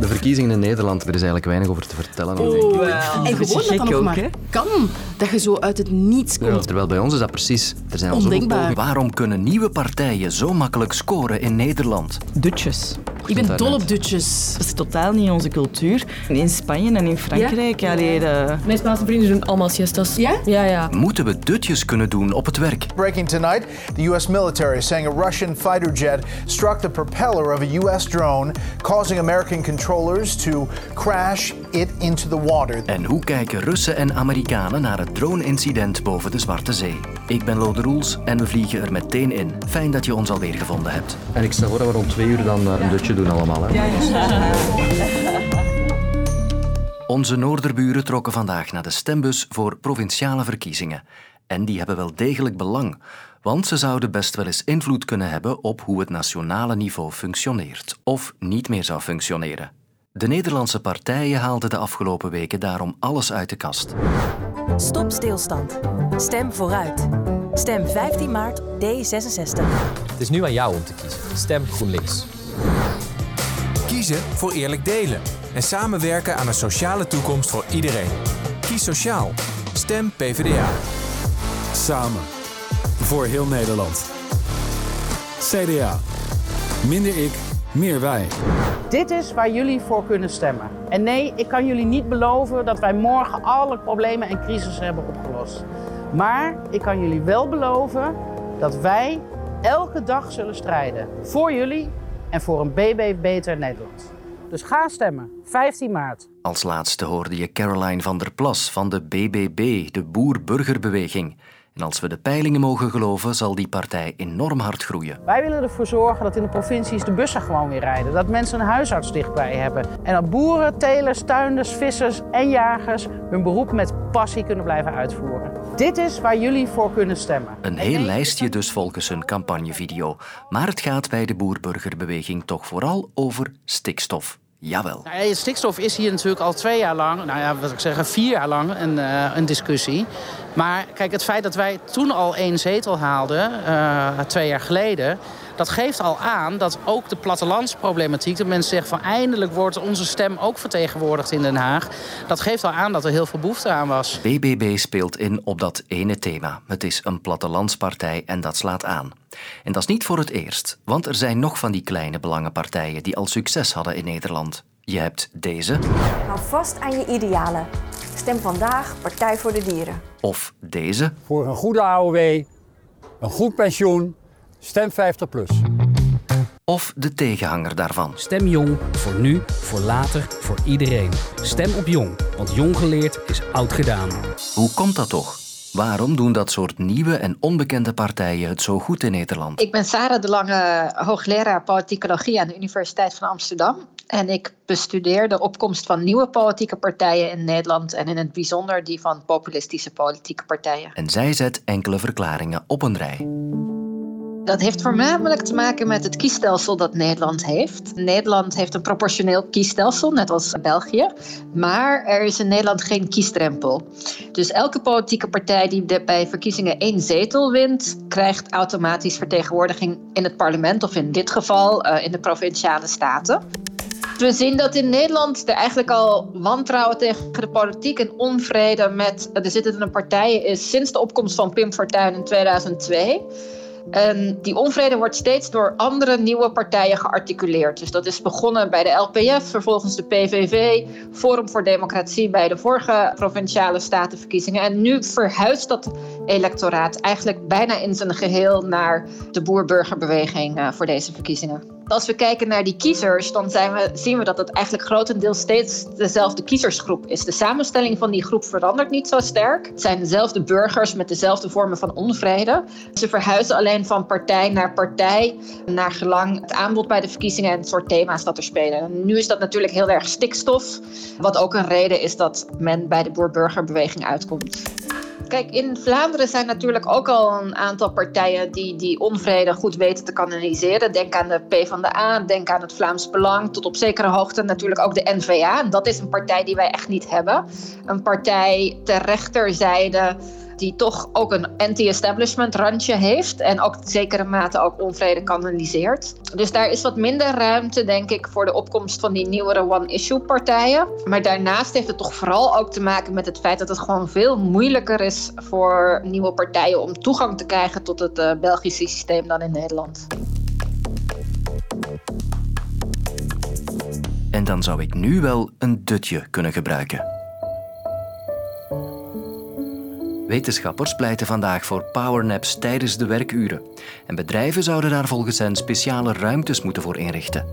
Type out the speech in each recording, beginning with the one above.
De verkiezingen in Nederland, er is eigenlijk weinig over te vertellen. Oh, en gewoon dat dat nog maar kan. Dat je zo uit het niets komt. Ja, terwijl bij ons is dat precies. Er zijn al zoveel pogingen. Waarom kunnen nieuwe partijen zo makkelijk scoren in Nederland? Dutjes. Ik ben dol op dutjes. Dat is totaal niet onze cultuur. In Spanje en in Frankrijk. Ja? Allee, de... Mijn Spaanse vrienden doen allemaal siestas. Ja? Ja, ja. Moeten we dutjes kunnen doen op het werk? Breaking tonight, the U.S. military saying a Russian fighter jet struck the propeller of a U.S. drone, causing American controllers to crash it into the water. En hoe kijken Russen en Amerikanen naar het drone-incident boven de Zwarte Zee? Ik ben Lode Roels en we vliegen er meteen in. Fijn dat je ons alweer gevonden hebt. En ik stel voor dat we rond twee uur dan een dutje doen allemaal. Hè? Onze noorderburen trokken vandaag naar de stembus voor provinciale verkiezingen. En die hebben wel degelijk belang, want ze zouden best wel eens invloed kunnen hebben op hoe het nationale niveau functioneert of niet meer zou functioneren. De Nederlandse partijen haalden de afgelopen weken daarom alles uit de kast. Stop stilstand. Stem vooruit. Stem 15 maart D66. Het is nu aan jou om te kiezen. Stem GroenLinks. Kiezen voor eerlijk delen en samenwerken aan een sociale toekomst voor iedereen. Kies sociaal. Stem PvdA. Samen. Voor heel Nederland. CDA. Minder ik, meer wij. Dit is waar jullie voor kunnen stemmen. En nee, ik kan jullie niet beloven dat wij morgen alle problemen en crisis hebben opgelost. Maar ik kan jullie wel beloven dat wij elke dag zullen strijden. Voor jullie en voor een BB Beter Nederland. Dus ga stemmen, 15 maart. Als laatste hoorde je Caroline van der Plas van de BBB, de Boer-Burgerbeweging. En als we de peilingen mogen geloven, zal die partij enorm hard groeien. Wij willen ervoor zorgen dat in de provincies de bussen gewoon weer rijden. Dat mensen een huisarts dichtbij hebben. En dat boeren, telers, tuinders, vissers en jagers hun beroep met passie kunnen blijven uitvoeren. Dit is waar jullie voor kunnen stemmen. Een heel lijstje dus volgens hun campagnevideo. Maar het gaat bij de Boer-Burgerbeweging toch vooral over stikstof. Jawel. Nou ja, stikstof is hier natuurlijk al twee jaar lang, nou ja, wat ik zeggen, vier jaar lang een, uh, een discussie. Maar kijk, het feit dat wij toen al één zetel haalden, uh, twee jaar geleden, dat geeft al aan dat ook de plattelandsproblematiek, dat mensen zeggen van eindelijk wordt onze stem ook vertegenwoordigd in Den Haag, dat geeft al aan dat er heel veel behoefte aan was. BBB speelt in op dat ene thema. Het is een plattelandspartij en dat slaat aan. En dat is niet voor het eerst, want er zijn nog van die kleine belangenpartijen die al succes hadden in Nederland. Je hebt deze. Hou vast aan je idealen. Stem vandaag Partij voor de Dieren. Of deze. Voor een goede AOW, een goed pensioen, stem 50 plus. Of de tegenhanger daarvan. Stem jong, voor nu, voor later, voor iedereen. Stem op jong, want jong geleerd is oud gedaan. Hoe komt dat toch? Waarom doen dat soort nieuwe en onbekende partijen het zo goed in Nederland? Ik ben Sarah de Lange, hoogleraar politicologie aan de Universiteit van Amsterdam. En ik bestudeer de opkomst van nieuwe politieke partijen in Nederland en in het bijzonder die van populistische politieke partijen. En zij zet enkele verklaringen op een rij. Dat heeft voornamelijk te maken met het kiesstelsel dat Nederland heeft. Nederland heeft een proportioneel kiesstelsel, net als België. Maar er is in Nederland geen kiesdrempel. Dus elke politieke partij die bij verkiezingen één zetel wint, krijgt automatisch vertegenwoordiging in het parlement, of in dit geval uh, in de provinciale staten. We zien dat in Nederland er eigenlijk al wantrouwen tegen de politiek en onvrede met de zittende partijen is sinds de opkomst van Pim Fortuyn in 2002. En die onvrede wordt steeds door andere nieuwe partijen gearticuleerd. Dus dat is begonnen bij de LPF, vervolgens de PVV, Forum voor Democratie bij de vorige provinciale statenverkiezingen. En nu verhuist dat electoraat eigenlijk bijna in zijn geheel naar de boer-burgerbeweging uh, voor deze verkiezingen. Als we kijken naar die kiezers, dan we, zien we dat het eigenlijk grotendeels steeds dezelfde kiezersgroep is. De samenstelling van die groep verandert niet zo sterk. Het zijn dezelfde burgers met dezelfde vormen van onvrede. Ze verhuizen alleen van partij naar partij, naar gelang het aanbod bij de verkiezingen en het soort thema's dat er spelen. En nu is dat natuurlijk heel erg stikstof, wat ook een reden is dat men bij de boer-burgerbeweging uitkomt. Kijk, in Vlaanderen zijn natuurlijk ook al een aantal partijen die die onvrede goed weten te kanaliseren. Denk aan de PvdA, denk aan het Vlaams Belang, tot op zekere hoogte natuurlijk ook de N-VA. Dat is een partij die wij echt niet hebben. Een partij ter rechterzijde die toch ook een anti-establishment randje heeft en ook zekere mate ook onvrede kanaliseert. Dus daar is wat minder ruimte, denk ik, voor de opkomst van die nieuwere one-issue partijen. Maar daarnaast heeft het toch vooral ook te maken met het feit dat het gewoon veel moeilijker is voor nieuwe partijen om toegang te krijgen tot het uh, Belgische systeem dan in Nederland. En dan zou ik nu wel een dutje kunnen gebruiken. Wetenschappers pleiten vandaag voor powernaps tijdens de werkuren. En bedrijven zouden daar volgens hen speciale ruimtes moeten voor inrichten.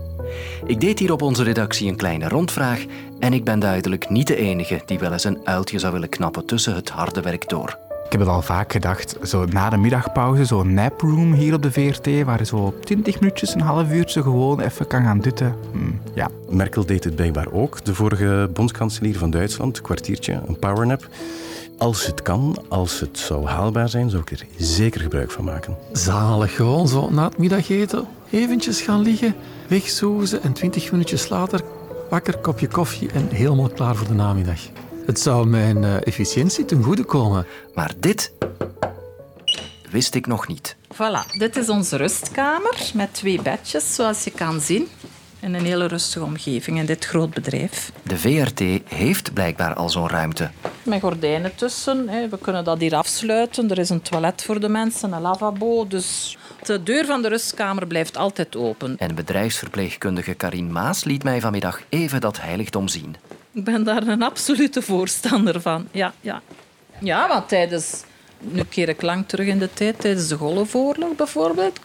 Ik deed hier op onze redactie een kleine rondvraag en ik ben duidelijk niet de enige die wel eens een uiltje zou willen knappen tussen het harde werk door. Ik heb het al vaak gedacht, zo na de middagpauze, zo'n naproom hier op de VRT, waar je zo 20 minuutjes, een half uurtje gewoon even kan gaan dutten. Hm, ja. Merkel deed het blijkbaar ook, de vorige bondskanselier van Duitsland, een kwartiertje, een powernap. Als het kan, als het zou haalbaar zijn, zou ik er zeker gebruik van maken. Zalig, gewoon zo na het middageten eventjes gaan liggen, wegzoezen en 20 minuutjes later wakker, kopje koffie en helemaal klaar voor de namiddag. Het zou mijn uh, efficiëntie ten goede komen. Maar dit wist ik nog niet. Voilà, dit is onze rustkamer met twee bedjes, zoals je kan zien. In een hele rustige omgeving in dit groot bedrijf. De VRT heeft blijkbaar al zo'n ruimte. Met gordijnen tussen. We kunnen dat hier afsluiten. Er is een toilet voor de mensen, een lavabo. Dus de deur van de rustkamer blijft altijd open. En bedrijfsverpleegkundige Karin Maas liet mij vanmiddag even dat heiligdom zien. Ik ben daar een absolute voorstander van. Ja, ja. ja want tijdens... Nu keer ik lang terug in de tijd, tijdens de Golfoorlog bijvoorbeeld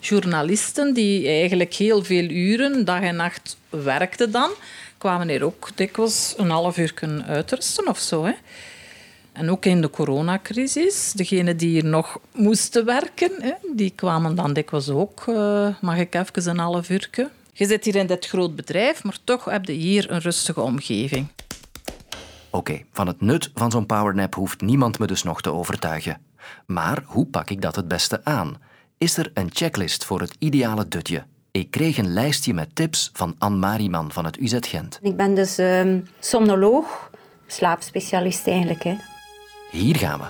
journalisten die eigenlijk heel veel uren, dag en nacht werkten dan, kwamen er ook dikwijls een half uur uitrusten of zo. Hè. En ook in de coronacrisis, degenen die hier nog moesten werken, hè, die kwamen dan dikwijls ook, uh, mag ik even een half uur. Je zit hier in dit groot bedrijf, maar toch heb je hier een rustige omgeving. Oké, van het nut van zo'n powernap hoeft niemand me dus nog te overtuigen. Maar hoe pak ik dat het beste aan? is er een checklist voor het ideale dutje. Ik kreeg een lijstje met tips van Anne Mariman van het UZ Gent. Ik ben dus um, somnoloog, slaapspecialist eigenlijk. Hè. Hier gaan we.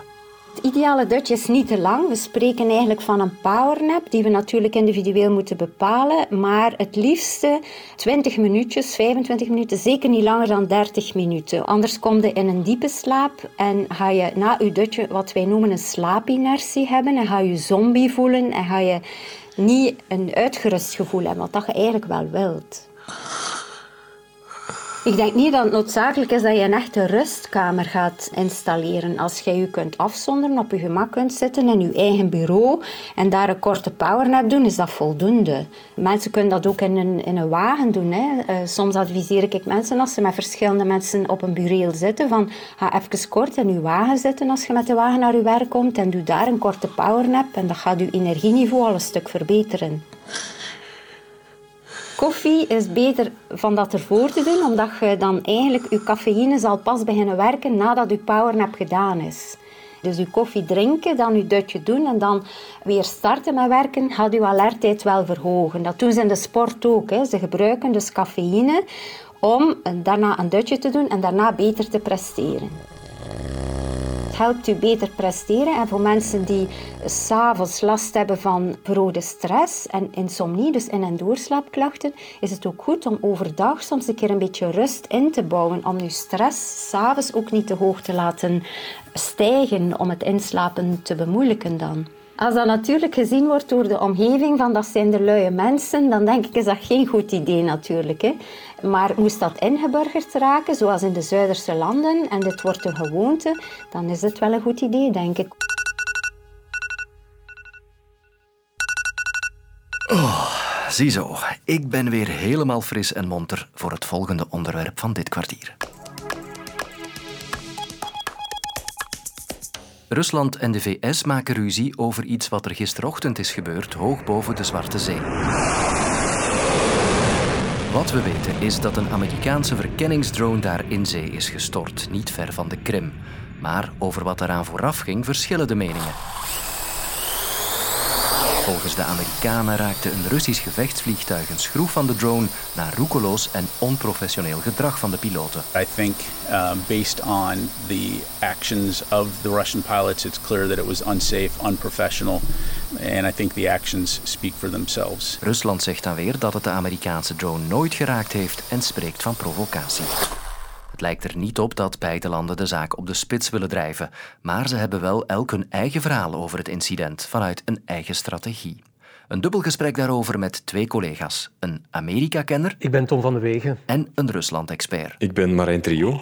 Het ideale dutje is niet te lang. We spreken eigenlijk van een powernap, die we natuurlijk individueel moeten bepalen. Maar het liefste 20 minuutjes, 25 minuten, zeker niet langer dan 30 minuten. Anders kom je in een diepe slaap en ga je na je dutje wat wij noemen een slaapinertie hebben. En ga je zombie voelen en ga je niet een uitgerust gevoel hebben, wat dat je eigenlijk wel wilt. Ik denk niet dat het noodzakelijk is dat je een echte rustkamer gaat installeren. Als je je kunt afzonderen, op je gemak kunt zitten in je eigen bureau en daar een korte powernap doen, is dat voldoende. Mensen kunnen dat ook in een, in een wagen doen. Hè. Uh, soms adviseer ik mensen als ze met verschillende mensen op een bureau zitten, van ga even kort in je wagen zitten als je met de wagen naar je werk komt en doe daar een korte powernap en dat gaat je energieniveau al een stuk verbeteren. Koffie is beter van dat ervoor te doen, omdat je dan eigenlijk je cafeïne zal pas beginnen werken nadat je powernap gedaan is. Dus je koffie drinken, dan je dutje doen en dan weer starten met werken, gaat je alertheid wel verhogen. Dat doen ze in de sport ook. Hè. Ze gebruiken dus cafeïne om daarna een dutje te doen en daarna beter te presteren helpt u beter presteren. En voor mensen die s'avonds last hebben van verhoogde stress en insomnie, dus in- en doorslaapklachten, is het ook goed om overdag soms een keer een beetje rust in te bouwen. Om uw stress s'avonds ook niet te hoog te laten stijgen, om het inslapen te bemoeilijken dan. Als dat natuurlijk gezien wordt door de omgeving van dat zijn de luie mensen, dan denk ik is dat geen goed idee natuurlijk. Hè. Maar moest dat ingeburgerd raken, zoals in de Zuiderse landen, en dit wordt een gewoonte, dan is het wel een goed idee, denk ik. Oh, ziezo, ik ben weer helemaal fris en monter voor het volgende onderwerp van dit kwartier. Rusland en de VS maken ruzie over iets wat er gisterochtend is gebeurd hoog boven de Zwarte Zee. Wat we weten is dat een Amerikaanse verkenningsdrone daar in zee is gestort, niet ver van de Krim. Maar over wat eraan vooraf ging verschillen de meningen. Volgens de Amerikanen raakte een Russisch gevechtsvliegtuig een schroef van de drone naar roekeloos en onprofessioneel gedrag van de piloten. I think um, based on the actions of the Russian pilots, it's clear that it was unsafe, unprofessional, and I think the actions speak for themselves. Rusland zegt dan weer dat het de Amerikaanse drone nooit geraakt heeft en spreekt van provocatie. Het lijkt er niet op dat beide landen de zaak op de spits willen drijven, maar ze hebben wel elk hun eigen verhaal over het incident vanuit een eigen strategie. Een dubbel gesprek daarover met twee collega's. Een Amerika-kenner. Ik ben Tom van de Wegen. En een Rusland-expert. Ik ben Marijn Trio.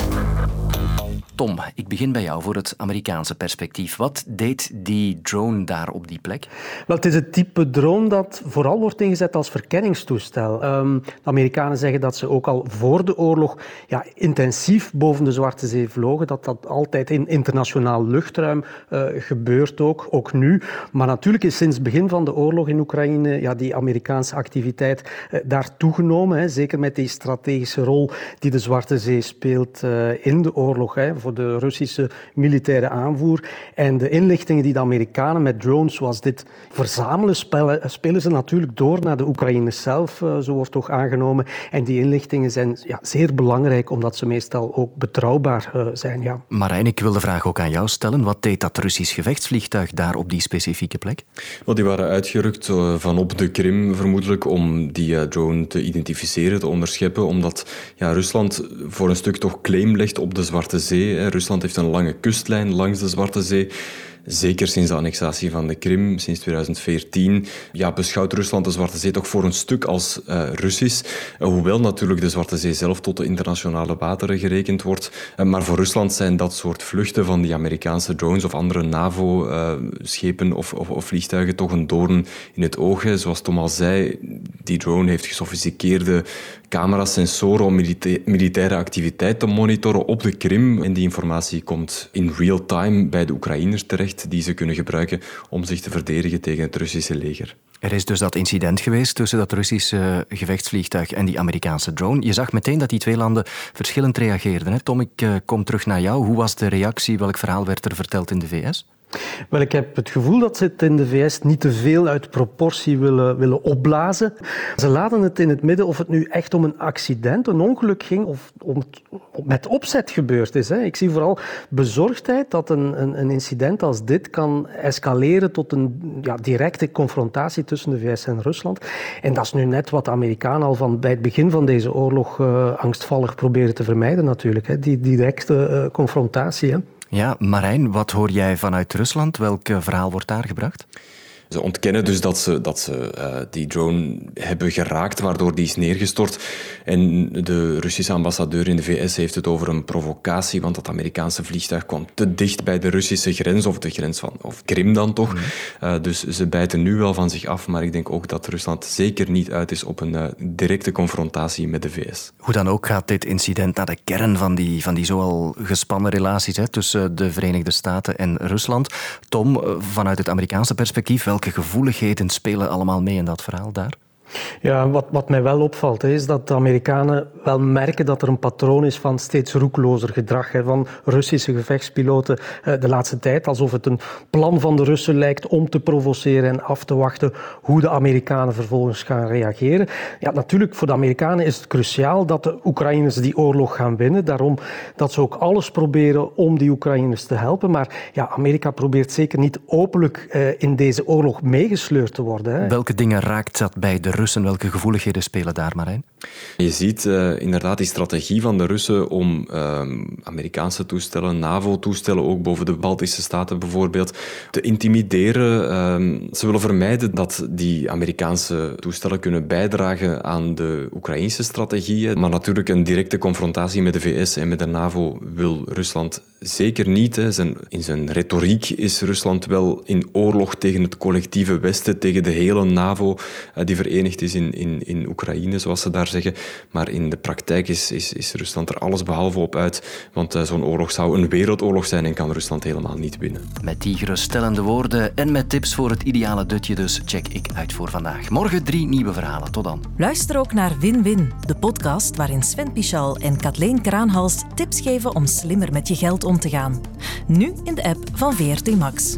Tom, ik begin bij jou voor het Amerikaanse perspectief. Wat deed die drone daar op die plek? Wel, het is het type drone dat vooral wordt ingezet als verkenningstoestel. Um, de Amerikanen zeggen dat ze ook al voor de oorlog ja, intensief boven de Zwarte Zee vlogen. Dat dat altijd in internationaal luchtruim uh, gebeurt ook, ook nu. Maar natuurlijk is sinds het begin van de oorlog in Oekraïne ja, die Amerikaanse activiteit uh, daar toegenomen. Hè, zeker met die strategische rol die de Zwarte Zee speelt uh, in de oorlog. Hè, voor de Russische militaire aanvoer. En de inlichtingen die de Amerikanen met drones zoals dit verzamelen, spelen, spelen ze natuurlijk door naar de Oekraïners zelf, uh, zo wordt toch aangenomen. En die inlichtingen zijn ja, zeer belangrijk, omdat ze meestal ook betrouwbaar uh, zijn. Ja. Marijn, ik wil de vraag ook aan jou stellen. Wat deed dat Russisch gevechtsvliegtuig daar op die specifieke plek? Well, die waren uitgerukt uh, van op de Krim, vermoedelijk, om die drone te identificeren, te onderscheppen, omdat ja, Rusland voor een stuk toch claim legt op de Zwarte Zee. Rusland heeft een lange kustlijn langs de Zwarte Zee. Zeker sinds de annexatie van de Krim, sinds 2014, ja, beschouwt Rusland de Zwarte Zee toch voor een stuk als uh, Russisch. Hoewel natuurlijk de Zwarte Zee zelf tot de internationale wateren gerekend wordt. Uh, maar voor Rusland zijn dat soort vluchten van die Amerikaanse drones of andere NAVO-schepen of, of, of, vliegtuigen toch een doorn in het oog. Zoals Tom al zei, die drone heeft gesofisticeerde camera's, sensoren om milita militaire activiteit te monitoren op de Krim. En die informatie komt in real time bij de Oekraïners terecht, die ze kunnen gebruiken om zich te verdedigen tegen het Russische leger. Er is dus dat incident geweest tussen dat Russische gevechtsvliegtuig en die Amerikaanse drone. Je zag meteen dat die twee landen verschillend reageerden. Hè? Tom, ik uh, kom terug naar jou. Hoe was de reactie? Welk verhaal werd er verteld in de VS? Wel, ik heb het gevoel dat ze het in de VS niet te veel uit proportie willen, willen opblazen. Ze laten het in het midden of het nu echt om een accident, een ongeluk ging of om met opzet gebeurd is. Hè. Ik zie vooral bezorgdheid dat een, een, een, incident als dit kan escaleren tot een ja, directe confrontatie tussen de VS en Rusland. En dat is nu net wat de Amerikanen al van bij het begin van deze oorlog uh, angstvallig proberen te vermijden natuurlijk. Hè. Die directe uh, confrontatie. Hè. Ja, Marijn, wat hoor jij vanuit Rusland? Welk verhaal wordt daar gebracht? Ze ontkennen dus dat ze, dat ze uh, die drone hebben geraakt, waardoor die is neergestort. En de Russische ambassadeur in de VS heeft het over een provocatie, want dat Amerikaanse vliegtuig kwam te dicht bij de Russische grens, of de grens van of Krim dan toch. Mm. Uh, dus ze bijten nu wel van zich af, maar ik denk ook dat Rusland zeker niet uit is op een uh, directe confrontatie met de VS. Hoe dan ook gaat dit incident naar de kern van die, van die zoal gespannen relaties hè, tussen de Verenigde Staten en Rusland. Tom, vanuit het Amerikaanse perspectief, welke gevoeligheden spelen allemaal mee in dat verhaal daar? Ja, wat, wat mij wel opvalt is dat de Amerikanen wel merken dat er een patroon is van steeds roeklozer gedrag hè, van Russische gevechtspiloten eh, de laatste tijd. Alsof het een plan van de Russen lijkt om te provoceren en af te wachten hoe de Amerikanen vervolgens gaan reageren. Ja, natuurlijk, voor de Amerikanen is het cruciaal dat de Oekraïners die oorlog gaan winnen. Daarom dat ze ook alles proberen om die Oekraïners te helpen. Maar ja, Amerika probeert zeker niet openlijk uh, in deze oorlog meegesleurd te worden. Hè. Welke dingen raakt dat bij de Russen? Welke gevoeligheden spelen daar, Marijn? Je ziet uh, inderdaad die strategie van de Russen om uh, Amerikaanse toestellen, NAVO-toestellen, ook boven de Baltische Staten bijvoorbeeld, te intimideren. Uh, ze willen vermijden dat die Amerikaanse toestellen kunnen bijdragen aan de Oekraïnse strategie. Maar natuurlijk een directe confrontatie met de VS en met de NAVO wil Rusland zeker niet. Hè. Zijn, in zijn retoriek is Rusland wel in oorlog tegen het collectieve Westen, tegen de hele NAVO uh, die verenigd is in, in, in Oekraïne, zoals ze daar zeggen. Maar in de praktijk is, is, is Rusland er alles behalve op uit. Want uh, zo'n oorlog zou een wereldoorlog zijn en kan Rusland helemaal niet winnen. Met die geruststellende woorden en met tips voor het ideale dutje dus check ik uit voor vandaag. Morgen drie nieuwe verhalen. Tot dan. Luister ook naar Win-Win, de podcast waarin Sven Pichal en Kathleen Kraanhals tips geven om slimmer met je geld om te gaan. Nu in de app van VRT Max.